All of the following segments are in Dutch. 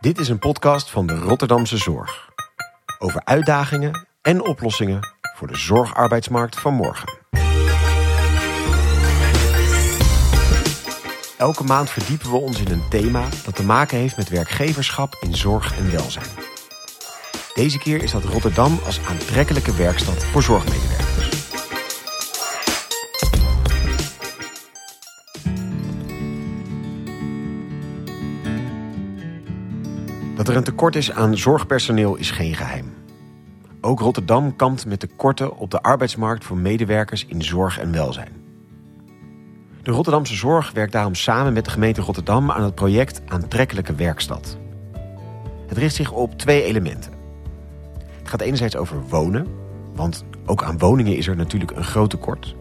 Dit is een podcast van de Rotterdamse Zorg. Over uitdagingen en oplossingen voor de zorgarbeidsmarkt van morgen. Elke maand verdiepen we ons in een thema dat te maken heeft met werkgeverschap in zorg en welzijn. Deze keer is dat Rotterdam als aantrekkelijke werkstad voor zorgmedewerkers. Dat er een tekort is aan zorgpersoneel is geen geheim. Ook Rotterdam kampt met tekorten op de arbeidsmarkt voor medewerkers in zorg en welzijn. De Rotterdamse Zorg werkt daarom samen met de gemeente Rotterdam aan het project Aantrekkelijke Werkstad. Het richt zich op twee elementen. Het gaat enerzijds over wonen, want ook aan woningen is er natuurlijk een groot tekort.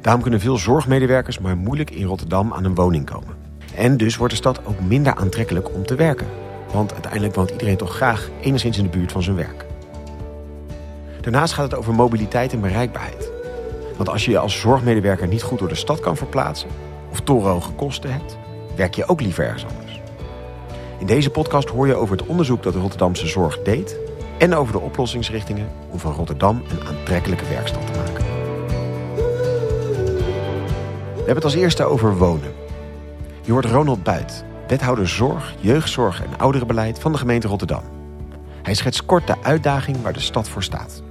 Daarom kunnen veel zorgmedewerkers maar moeilijk in Rotterdam aan een woning komen. En dus wordt de stad ook minder aantrekkelijk om te werken. Want uiteindelijk woont iedereen toch graag enigszins in de buurt van zijn werk. Daarnaast gaat het over mobiliteit en bereikbaarheid. Want als je je als zorgmedewerker niet goed door de stad kan verplaatsen... of torenhoge kosten hebt, werk je ook liever ergens anders. In deze podcast hoor je over het onderzoek dat de Rotterdamse zorg deed... en over de oplossingsrichtingen om van Rotterdam een aantrekkelijke werkstad te maken. We hebben het als eerste over wonen. Je hoort Ronald Buit, wethouder zorg, jeugdzorg en ouderenbeleid van de gemeente Rotterdam. Hij schetst kort de uitdaging waar de stad voor staat.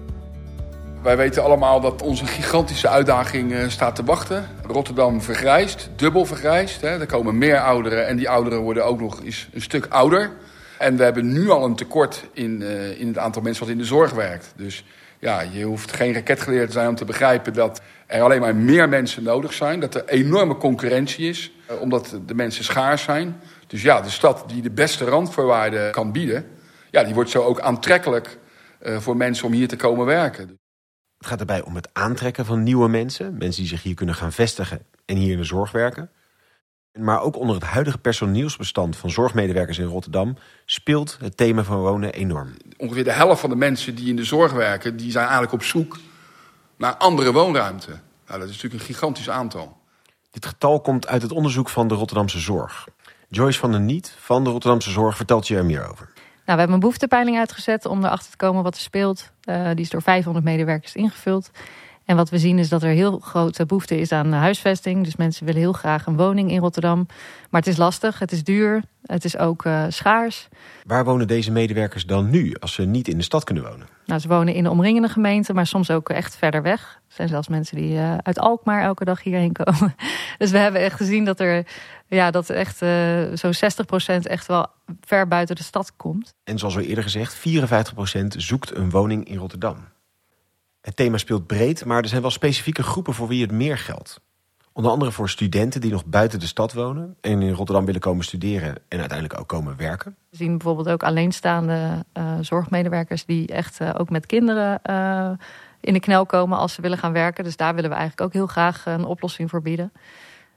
Wij weten allemaal dat onze gigantische uitdaging uh, staat te wachten. Rotterdam vergrijst, dubbel vergrijst. Er komen meer ouderen en die ouderen worden ook nog eens een stuk ouder. En we hebben nu al een tekort in, uh, in het aantal mensen wat in de zorg werkt. Dus ja, je hoeft geen raketgeleerd te zijn om te begrijpen dat er alleen maar meer mensen nodig zijn. Dat er enorme concurrentie is, omdat de mensen schaars zijn. Dus ja, de stad die de beste randvoorwaarden kan bieden... Ja, die wordt zo ook aantrekkelijk voor mensen om hier te komen werken. Het gaat erbij om het aantrekken van nieuwe mensen. Mensen die zich hier kunnen gaan vestigen en hier in de zorg werken. Maar ook onder het huidige personeelsbestand van zorgmedewerkers in Rotterdam speelt het thema van wonen enorm. Ongeveer de helft van de mensen die in de zorg werken, die zijn eigenlijk op zoek naar andere woonruimte. Nou, dat is natuurlijk een gigantisch aantal. Dit getal komt uit het onderzoek van de Rotterdamse Zorg. Joyce van der Niet van de Rotterdamse Zorg vertelt je er meer over. Nou, we hebben een behoeftepeiling uitgezet om erachter te komen wat er speelt. Uh, die is door 500 medewerkers ingevuld. En wat we zien is dat er heel grote behoefte is aan huisvesting. Dus mensen willen heel graag een woning in Rotterdam. Maar het is lastig, het is duur, het is ook uh, schaars. Waar wonen deze medewerkers dan nu als ze niet in de stad kunnen wonen? Nou, ze wonen in de omringende gemeenten, maar soms ook echt verder weg. Er zijn zelfs mensen die uh, uit Alkmaar elke dag hierheen komen. Dus we hebben echt gezien dat er ja, dat echt uh, zo'n 60% echt wel ver buiten de stad komt. En zoals we eerder gezegd, 54% zoekt een woning in Rotterdam. Het thema speelt breed, maar er zijn wel specifieke groepen voor wie het meer geldt. Onder andere voor studenten die nog buiten de stad wonen en in Rotterdam willen komen studeren en uiteindelijk ook komen werken. We zien bijvoorbeeld ook alleenstaande uh, zorgmedewerkers die echt uh, ook met kinderen uh, in de knel komen als ze willen gaan werken. Dus daar willen we eigenlijk ook heel graag een oplossing voor bieden.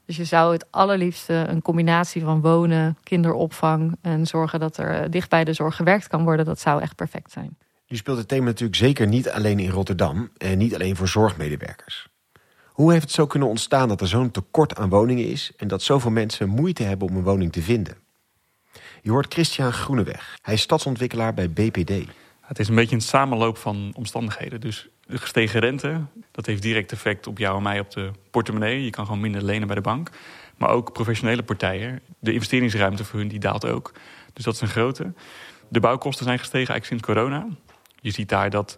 Dus je zou het allerliefste een combinatie van wonen, kinderopvang en zorgen dat er dicht bij de zorg gewerkt kan worden, dat zou echt perfect zijn. Nu speelt het thema natuurlijk zeker niet alleen in Rotterdam en niet alleen voor zorgmedewerkers. Hoe heeft het zo kunnen ontstaan dat er zo'n tekort aan woningen is en dat zoveel mensen moeite hebben om een woning te vinden? Je hoort Christian Groeneweg. Hij is stadsontwikkelaar bij BPD. Het is een beetje een samenloop van omstandigheden. Dus de gestegen rente, dat heeft direct effect op jou en mij op de portemonnee. Je kan gewoon minder lenen bij de bank. Maar ook professionele partijen. De investeringsruimte voor hun die daalt ook. Dus dat is een grote. De bouwkosten zijn gestegen eigenlijk sinds corona. Je ziet daar dat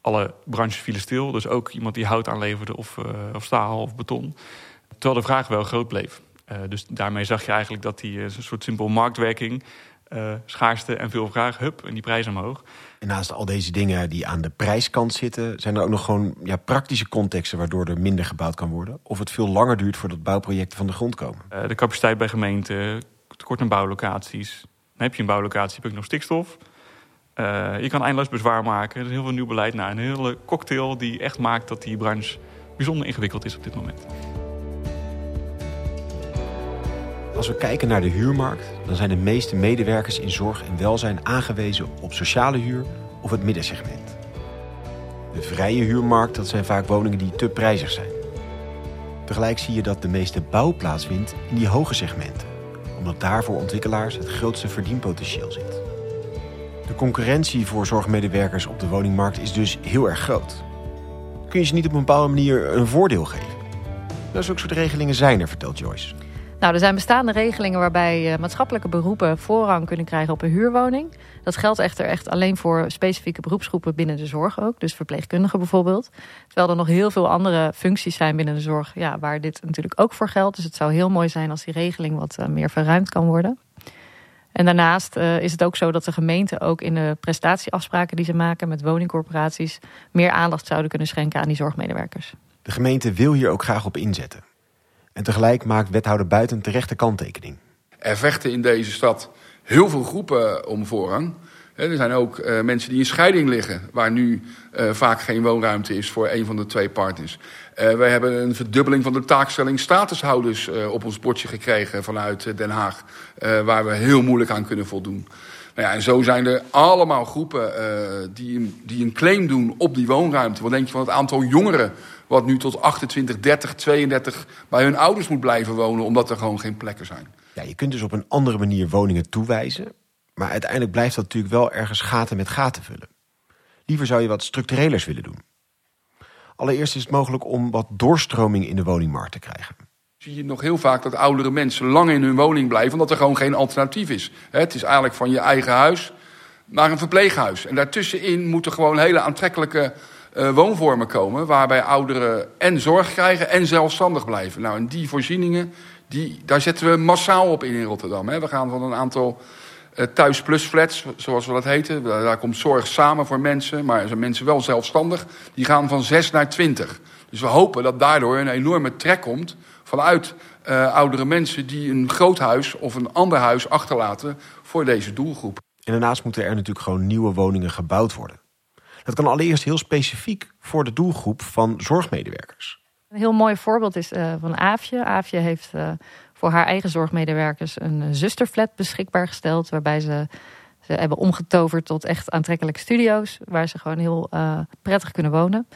alle branches vielen stil. Dus ook iemand die hout aanleverde of, uh, of staal of beton. Terwijl de vraag wel groot bleef. Uh, dus daarmee zag je eigenlijk dat die een soort simpel marktwerking... schaarste en veel vraag, hup, en die prijs omhoog. En naast al deze dingen die aan de prijskant zitten... zijn er ook nog gewoon ja, praktische contexten... waardoor er minder gebouwd kan worden? Of het veel langer duurt voordat bouwprojecten van de grond komen? de capaciteit bij gemeenten, tekort aan bouwlocaties. Dan heb je een bouwlocatie, heb je nog stikstof... Uh, je kan eindeloos bezwaar maken. Er is heel veel nieuw beleid naar. Een hele cocktail die echt maakt dat die branche bijzonder ingewikkeld is op dit moment. Als we kijken naar de huurmarkt, dan zijn de meeste medewerkers in zorg en welzijn aangewezen op sociale huur of het middensegment. De vrije huurmarkt, dat zijn vaak woningen die te prijzig zijn. Tegelijk zie je dat de meeste bouw plaatsvindt in die hoge segmenten omdat daar voor ontwikkelaars het grootste verdienpotentieel zit. De concurrentie voor zorgmedewerkers op de woningmarkt is dus heel erg groot. Kun je ze niet op een bepaalde manier een voordeel geven? Zulke soort regelingen zijn er, vertelt Joyce. Nou, er zijn bestaande regelingen waarbij uh, maatschappelijke beroepen voorrang kunnen krijgen op een huurwoning. Dat geldt echter echt alleen voor specifieke beroepsgroepen binnen de zorg ook. Dus verpleegkundigen bijvoorbeeld. Terwijl er nog heel veel andere functies zijn binnen de zorg ja, waar dit natuurlijk ook voor geldt. Dus het zou heel mooi zijn als die regeling wat uh, meer verruimd kan worden. En daarnaast uh, is het ook zo dat de gemeenten ook in de prestatieafspraken die ze maken met woningcorporaties meer aandacht zouden kunnen schenken aan die zorgmedewerkers. De gemeente wil hier ook graag op inzetten. En tegelijk maakt wethouder Buiten terechte kanttekening. Er vechten in deze stad heel veel groepen om voorrang. Er zijn ook uh, mensen die in scheiding liggen, waar nu vaak geen woonruimte is voor een van de twee partners. Uh, wij hebben een verdubbeling van de taakstelling statushouders op ons bordje gekregen vanuit Den Haag, waar we heel moeilijk aan kunnen voldoen. Nou ja, en zo zijn er allemaal groepen die, die een claim doen op die woonruimte. Wat denk je van het aantal jongeren wat nu tot 28, 30, 32 bij hun ouders moet blijven wonen, omdat er gewoon geen plekken zijn. Ja, je kunt dus op een andere manier woningen toewijzen. Maar uiteindelijk blijft dat natuurlijk wel ergens gaten met gaten vullen. Liever zou je wat structurelers willen doen. Allereerst is het mogelijk om wat doorstroming in de woningmarkt te krijgen. Zie je nog heel vaak dat oudere mensen lang in hun woning blijven, omdat er gewoon geen alternatief is. Het is eigenlijk van je eigen huis naar een verpleeghuis. En daartussenin moeten gewoon hele aantrekkelijke uh, woonvormen komen... waarbij ouderen en zorg krijgen en zelfstandig blijven. Nou, en die voorzieningen, die, daar zetten we massaal op in in Rotterdam. We gaan van een aantal thuis plus flats, zoals we dat heten. Daar komt zorg samen voor mensen, maar zijn mensen wel zelfstandig. Die gaan van 6 naar 20. Dus we hopen dat daardoor een enorme trek komt vanuit uh, oudere mensen... die een groot huis of een ander huis achterlaten voor deze doelgroep. En daarnaast moeten er natuurlijk gewoon nieuwe woningen gebouwd worden. Dat kan allereerst heel specifiek voor de doelgroep van zorgmedewerkers. Een heel mooi voorbeeld is uh, van Aafje. Aafje heeft uh, voor haar eigen zorgmedewerkers een zusterflat beschikbaar gesteld. Waarbij ze, ze hebben omgetoverd tot echt aantrekkelijke studio's. Waar ze gewoon heel prettig kunnen wonen.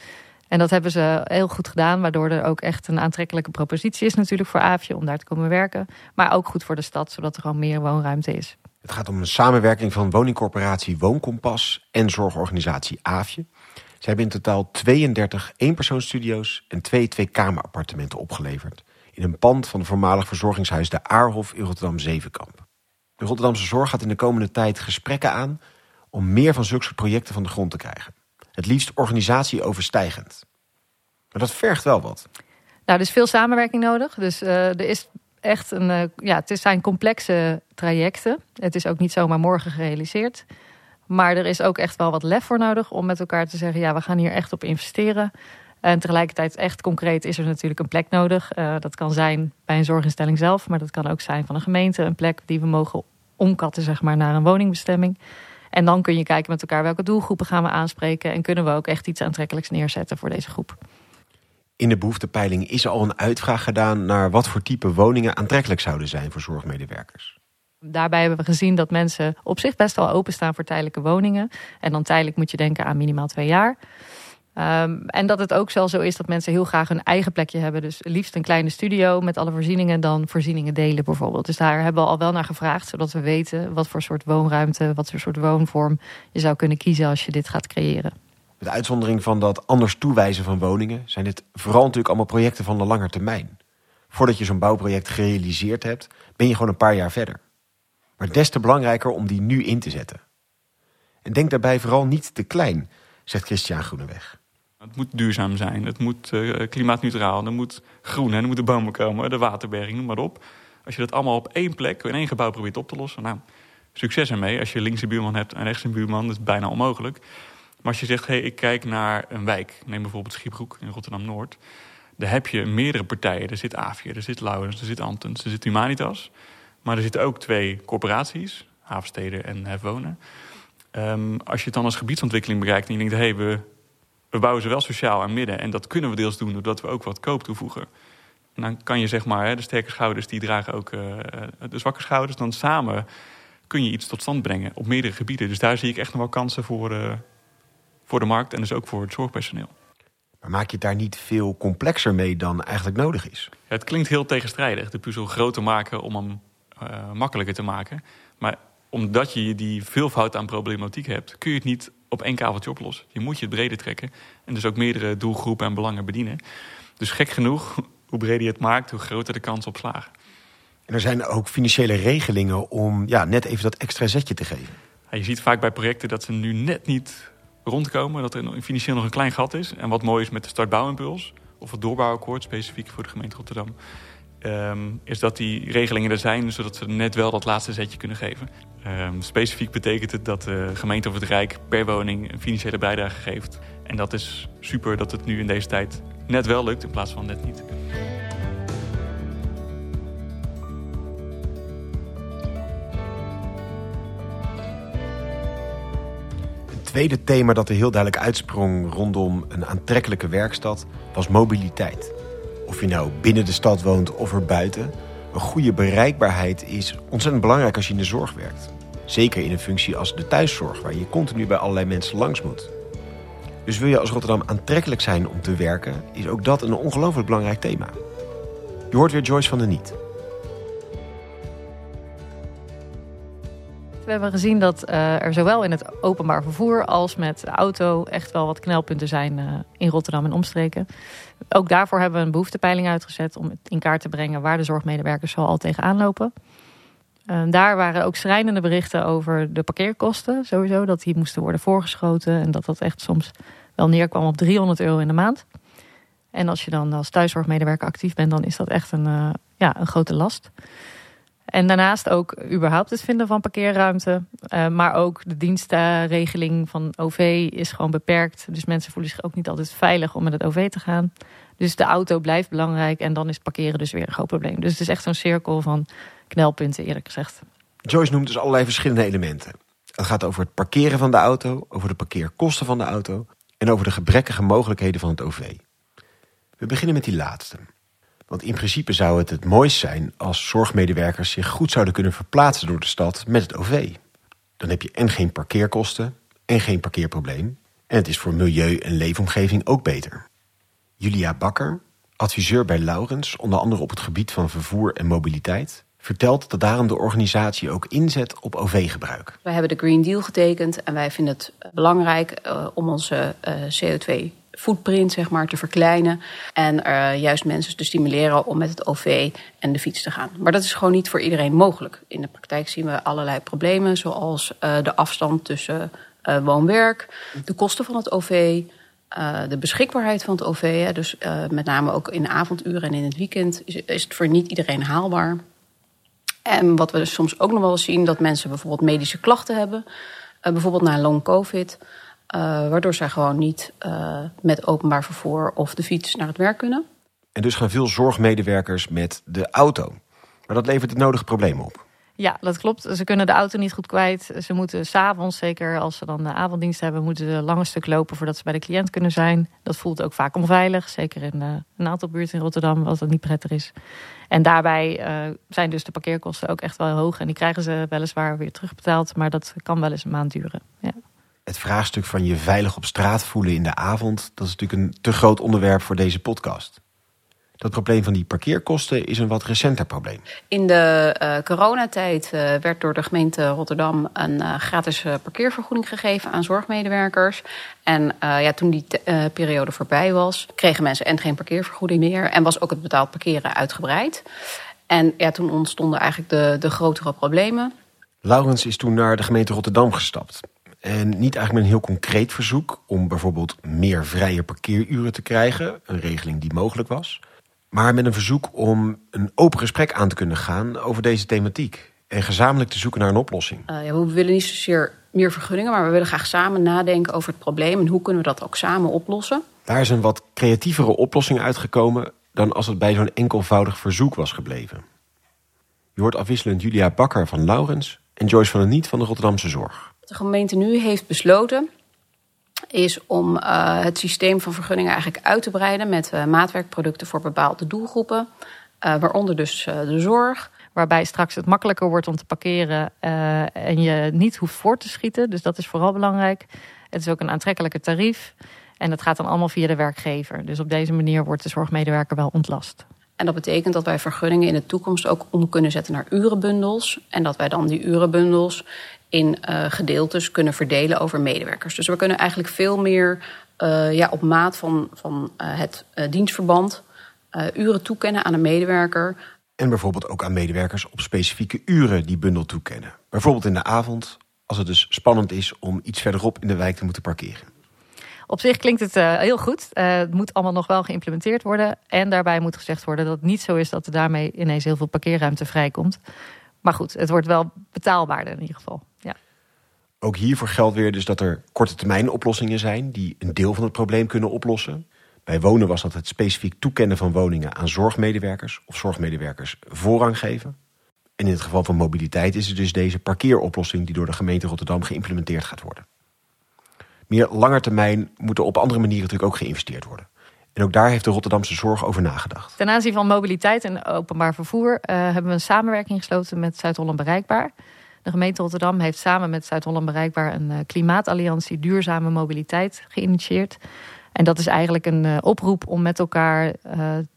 En dat hebben ze heel goed gedaan. Waardoor er ook echt een aantrekkelijke propositie is natuurlijk voor Aafje om daar te komen werken. Maar ook goed voor de stad, zodat er gewoon meer woonruimte is. Het gaat om een samenwerking van woningcorporatie Woonkompas en zorgorganisatie Aafje. Ze hebben in totaal 32 eenpersoonsstudio's en twee twee-kamerappartementen opgeleverd... in een pand van het voormalig verzorgingshuis De Aarhof in Rotterdam-Zevenkamp. De Rotterdamse Zorg gaat in de komende tijd gesprekken aan... om meer van zulke soort projecten van de grond te krijgen. Het liefst organisatieoverstijgend. Maar dat vergt wel wat. Nou, er is veel samenwerking nodig. Dus uh, er is echt een, uh, ja, het zijn complexe trajecten. Het is ook niet zomaar morgen gerealiseerd. Maar er is ook echt wel wat lef voor nodig om met elkaar te zeggen: ja, we gaan hier echt op investeren. En tegelijkertijd, echt concreet, is er natuurlijk een plek nodig. Uh, dat kan zijn bij een zorginstelling zelf, maar dat kan ook zijn van een gemeente. Een plek die we mogen omkatten zeg maar, naar een woningbestemming. En dan kun je kijken met elkaar welke doelgroepen gaan we aanspreken. En kunnen we ook echt iets aantrekkelijks neerzetten voor deze groep. In de behoeftepeiling is al een uitvraag gedaan naar wat voor type woningen aantrekkelijk zouden zijn voor zorgmedewerkers. Daarbij hebben we gezien dat mensen op zich best wel openstaan voor tijdelijke woningen. En dan tijdelijk moet je denken aan minimaal twee jaar. Um, en dat het ook wel zo is dat mensen heel graag een eigen plekje hebben. Dus liefst een kleine studio met alle voorzieningen, dan voorzieningen delen bijvoorbeeld. Dus daar hebben we al wel naar gevraagd, zodat we weten wat voor soort woonruimte, wat voor soort woonvorm je zou kunnen kiezen als je dit gaat creëren. Met uitzondering van dat anders toewijzen van woningen, zijn dit vooral natuurlijk allemaal projecten van de lange termijn. Voordat je zo'n bouwproject gerealiseerd hebt, ben je gewoon een paar jaar verder. Maar des te belangrijker om die nu in te zetten. En denk daarbij vooral niet te klein, zegt Christian Groeneweg. Het moet duurzaam zijn, het moet uh, klimaatneutraal, er moet groen, en er moeten bomen komen, de waterberging, noem maar op. Als je dat allemaal op één plek, in één gebouw probeert op te lossen, nou, succes ermee. Als je links een buurman hebt en rechts een buurman, dat is bijna onmogelijk. Maar als je zegt, hey, ik kijk naar een wijk, neem bijvoorbeeld Schiebroek in Rotterdam-Noord. Daar heb je meerdere partijen. Er zit Avia, er zit Laurens, er zit Antens, er zit Humanitas. Maar er zitten ook twee corporaties, Havensteden en Hefwonen. Um, als je het dan als gebiedsontwikkeling bereikt en je denkt, hé, hey, we, we bouwen ze wel sociaal aan midden. En dat kunnen we deels doen doordat we ook wat koop toevoegen. En dan kan je zeg maar, de sterke schouders die dragen ook uh, de zwakke schouders. Dan samen kun je iets tot stand brengen op meerdere gebieden. Dus daar zie ik echt nog wel kansen voor, uh, voor de markt en dus ook voor het zorgpersoneel. Maar maak je het daar niet veel complexer mee dan eigenlijk nodig is? Ja, het klinkt heel tegenstrijdig, de puzzel groter maken om hem uh, makkelijker te maken. Maar omdat je die veelvoud aan problematiek hebt, kun je het niet op één kaveltje oplossen. Je moet je het breder trekken en dus ook meerdere doelgroepen en belangen bedienen. Dus gek genoeg, hoe breder je het maakt, hoe groter de kans op slagen. En er zijn ook financiële regelingen om ja, net even dat extra zetje te geven. Ja, je ziet vaak bij projecten dat ze nu net niet rondkomen, dat er financieel nog een klein gat is. En wat mooi is met de startbouwimpuls, of het doorbouwakkoord, specifiek voor de gemeente Rotterdam, um, is dat die regelingen er zijn, zodat ze net wel dat laatste zetje kunnen geven. Um, specifiek betekent het dat de gemeente of het Rijk per woning een financiële bijdrage geeft. En dat is super dat het nu in deze tijd net wel lukt in plaats van net niet. tweede thema dat er heel duidelijk uitsprong rondom een aantrekkelijke werkstad was mobiliteit. Of je nou binnen de stad woont of er buiten, een goede bereikbaarheid is ontzettend belangrijk als je in de zorg werkt. Zeker in een functie als de thuiszorg, waar je continu bij allerlei mensen langs moet. Dus wil je als Rotterdam aantrekkelijk zijn om te werken, is ook dat een ongelooflijk belangrijk thema. Je hoort weer Joyce van der Niet. We hebben gezien dat uh, er zowel in het openbaar vervoer als met de auto echt wel wat knelpunten zijn uh, in Rotterdam en omstreken. Ook daarvoor hebben we een behoeftepeiling uitgezet om in kaart te brengen waar de zorgmedewerkers zoal tegenaan lopen. Uh, daar waren ook schrijnende berichten over de parkeerkosten. Sowieso dat die moesten worden voorgeschoten en dat dat echt soms wel neerkwam op 300 euro in de maand. En als je dan als thuiszorgmedewerker actief bent, dan is dat echt een, ja, een grote last. En daarnaast ook überhaupt het vinden van parkeerruimte. Uh, maar ook de dienstregeling van OV is gewoon beperkt. Dus mensen voelen zich ook niet altijd veilig om met het OV te gaan. Dus de auto blijft belangrijk en dan is parkeren dus weer een groot probleem. Dus het is echt zo'n cirkel van knelpunten eerlijk gezegd. Joyce noemt dus allerlei verschillende elementen. Het gaat over het parkeren van de auto, over de parkeerkosten van de auto... en over de gebrekkige mogelijkheden van het OV. We beginnen met die laatste. Want in principe zou het het mooist zijn als zorgmedewerkers zich goed zouden kunnen verplaatsen door de stad met het OV. Dan heb je en geen parkeerkosten en geen parkeerprobleem. En het is voor milieu en leefomgeving ook beter. Julia Bakker, adviseur bij Laurens, onder andere op het gebied van vervoer en mobiliteit, vertelt dat daarom de organisatie ook inzet op OV-gebruik. Wij hebben de Green Deal getekend en wij vinden het belangrijk uh, om onze uh, CO2 footprint zeg maar, te verkleinen. En uh, juist mensen te stimuleren om met het OV en de fiets te gaan. Maar dat is gewoon niet voor iedereen mogelijk. In de praktijk zien we allerlei problemen, zoals uh, de afstand tussen uh, woon-werk, de kosten van het OV. de beschikbaarheid van het OV, hè, dus met name ook in de avonduren en in het weekend, is, is het voor niet iedereen haalbaar. En wat we dus soms ook nog wel zien, dat mensen bijvoorbeeld medische klachten hebben, bijvoorbeeld na long COVID. Uh, waardoor zij gewoon niet uh, met openbaar vervoer of de fiets naar het werk kunnen. En dus gaan veel zorgmedewerkers met de auto. Maar dat levert het nodige probleem op. Ja, dat klopt. Ze kunnen de auto niet goed kwijt. Ze moeten s'avonds, zeker als ze dan de avonddienst hebben, moeten ze een lange stuk lopen voordat ze bij de cliënt kunnen zijn. Dat voelt ook vaak onveilig, zeker in uh, een aantal buurten in Rotterdam, wat dat niet prettig is. En daarbij uh, zijn dus de parkeerkosten ook echt wel hoog. En die krijgen ze weliswaar weer terugbetaald, maar dat kan wel eens een maand duren. Ja het vraagstuk van je veilig op straat voelen in de avond, dat is natuurlijk een te groot onderwerp voor deze podcast. Dat probleem van die parkeerkosten is een wat recenter probleem. In de uh, coronatijd uh, werd door de gemeente Rotterdam een uh, gratis parkeervergoeding gegeven aan zorgmedewerkers. En ja, toen die periode voorbij was, kregen mensen en geen parkeervergoeding meer. En was ook het betaald parkeren uitgebreid. En ja, toen ontstonden eigenlijk de, de grotere problemen. Laurens is toen naar de gemeente Rotterdam gestapt. En niet eigenlijk met een heel concreet verzoek om bijvoorbeeld meer vrije parkeeruren te krijgen, een regeling die mogelijk was. Maar met een verzoek om een open gesprek aan te kunnen gaan over deze thematiek. En gezamenlijk te zoeken naar een oplossing. Uh, ja, we willen niet zozeer meer vergunningen, maar we willen graag samen nadenken over het probleem en hoe kunnen we dat ook samen oplossen. Daar is een wat creatievere oplossing uitgekomen dan als het bij zo'n enkelvoudig verzoek was gebleven. Je hoort afwisselend Julia Bakker van Laurens en Joyce van der Niet van de Rotterdamse Zorg de gemeente nu heeft besloten is om uh, het systeem van vergunningen eigenlijk uit te breiden met uh, maatwerkproducten voor bepaalde doelgroepen, uh, waaronder dus de zorg. Waarbij straks het makkelijker wordt om te parkeren en je niet hoeft voor te schieten. Dus dat is vooral belangrijk. Het is ook een aantrekkelijke tarief. En dat gaat dan allemaal via de werkgever. Dus op deze manier wordt de zorgmedewerker wel ontlast. En dat betekent dat wij vergunningen in de toekomst ook om kunnen zetten naar urenbundels. En dat wij dan die urenbundels in uh, gedeeltes kunnen verdelen over medewerkers. Dus we kunnen eigenlijk veel meer uh, ja, op maat van, van uh, het dienstverband uren toekennen aan een medewerker. En bijvoorbeeld ook aan medewerkers op specifieke uren die bundel toekennen. Bijvoorbeeld in de avond, als het dus spannend is om iets verderop in de wijk te moeten parkeren. Op zich klinkt het uh, heel goed. Uh, het moet allemaal nog wel geïmplementeerd worden. En daarbij moet gezegd worden dat het niet zo is dat er daarmee ineens heel veel parkeerruimte vrijkomt. Maar goed, het wordt wel betaalbaarder in ieder geval. Ook hiervoor geldt weer dus dat er korte termijn oplossingen zijn die een deel van het probleem kunnen oplossen. Bij wonen was dat het specifiek toekennen van woningen aan zorgmedewerkers of zorgmedewerkers voorrang geven. En in het geval van mobiliteit is het dus deze parkeeroplossing die door de gemeente Rotterdam geïmplementeerd gaat worden. Meer langer termijn moet er op andere manieren natuurlijk ook geïnvesteerd worden. En ook daar heeft de Rotterdamse Zorg over nagedacht. Ten aanzien van mobiliteit en openbaar vervoer uh, hebben we een samenwerking gesloten met Zuid-Holland Bereikbaar. De gemeente Rotterdam heeft samen met Zuid-Holland Bereikbaar een uh, klimaatalliantie duurzame mobiliteit geïnitieerd. En dat is eigenlijk een uh, oproep om met elkaar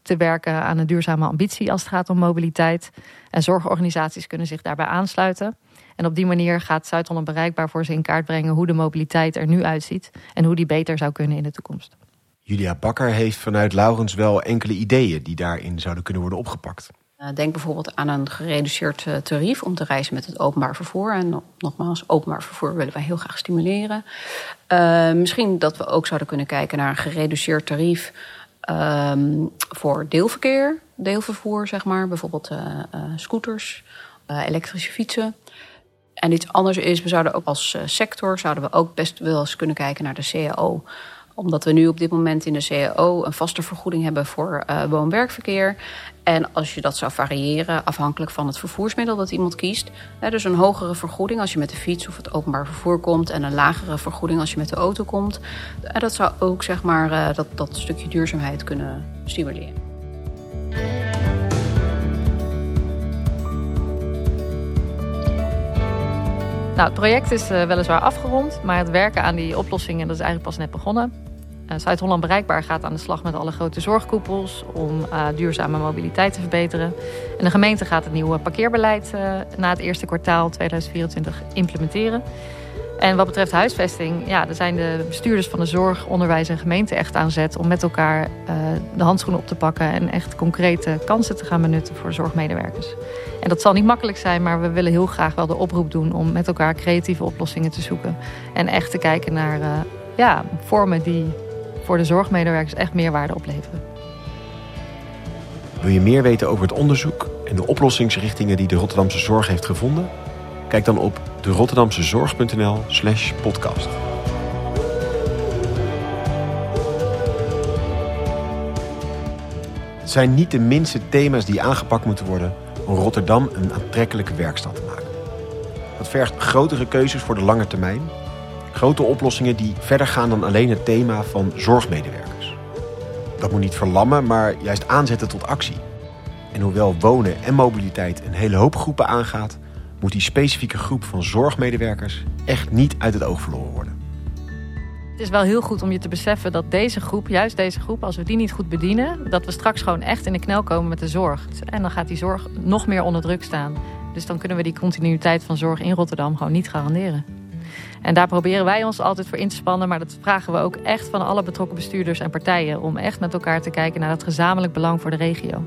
te werken aan een duurzame ambitie als het gaat om mobiliteit. En zorgorganisaties kunnen zich daarbij aansluiten. En op die manier gaat Zuid-Holland bereikbaar voor ze in kaart brengen hoe de mobiliteit er nu uitziet en hoe die beter zou kunnen in de toekomst. Julia Bakker heeft vanuit Laurens wel enkele ideeën die daarin zouden kunnen worden opgepakt. Eh, denk bijvoorbeeld aan een gereduceerd eh, tarief om te reizen met het openbaar vervoer. En nogmaals, openbaar vervoer willen wij heel graag stimuleren. Uh, misschien dat we ook zouden kunnen kijken naar een gereduceerd tarief uh, voor deelverkeer, deelvervoer, zeg maar. Bijvoorbeeld scooters, elektrische fietsen. En iets anders is, we zouden ook als sector zouden we ook best wel eens kunnen kijken naar de CAO omdat we nu op dit moment in de CAO een vaste vergoeding hebben voor uh, woon-werkverkeer. En als je dat zou variëren afhankelijk van het vervoersmiddel dat iemand kiest. Hè, dus een hogere vergoeding als je met de fiets of het openbaar vervoer komt. En een lagere vergoeding als je met de auto komt. En dat zou ook zeg maar, uh, dat, dat stukje duurzaamheid kunnen stimuleren. Nou, het project is uh, weliswaar afgerond, maar het werken aan die oplossingen dat is eigenlijk pas net begonnen. Uh, Zuid-Holland Bereikbaar gaat aan de slag met alle grote zorgkoepels om uh, duurzame mobiliteit te verbeteren. En de gemeente gaat het nieuwe parkeerbeleid na het eerste kwartaal 2024 implementeren. En wat betreft huisvesting, ja, daar zijn de bestuurders van de zorg, onderwijs en gemeente echt aan zet om met elkaar uh, de handschoen op te pakken en echt concrete kansen te gaan benutten voor zorgmedewerkers. En dat zal niet makkelijk zijn, maar we willen heel graag wel de oproep doen om met elkaar creatieve oplossingen te zoeken. En echt te kijken naar uh, ja, vormen die voor de zorgmedewerkers echt meerwaarde opleveren. Wil je meer weten over het onderzoek en de oplossingsrichtingen die de Rotterdamse Zorg heeft gevonden? Kijk dan op de rotterdamsezorg.nl slash podcast. Het zijn niet de minste thema's die aangepakt moeten worden om Rotterdam een aantrekkelijke werkstad te maken. Dat vergt grotere keuzes voor de lange termijn. Grote oplossingen die verder gaan dan alleen het thema van zorgmedewerkers. Dat moet niet verlammen, maar juist aanzetten tot actie. En hoewel wonen en mobiliteit een hele hoop groepen aangaat, moet die specifieke groep van zorgmedewerkers echt niet uit het oog verloren worden. Het is wel heel goed om je te beseffen dat deze groep, juist deze groep, als we die niet goed bedienen, dat we straks gewoon echt in de knel komen met de zorg. En dan gaat die zorg nog meer onder druk staan. Dus dan kunnen we die continuïteit van zorg in Rotterdam gewoon niet garanderen. En daar proberen wij ons altijd voor in te spannen, maar dat vragen we ook echt van alle betrokken bestuurders en partijen om echt met elkaar te kijken naar het gezamenlijk belang voor de regio.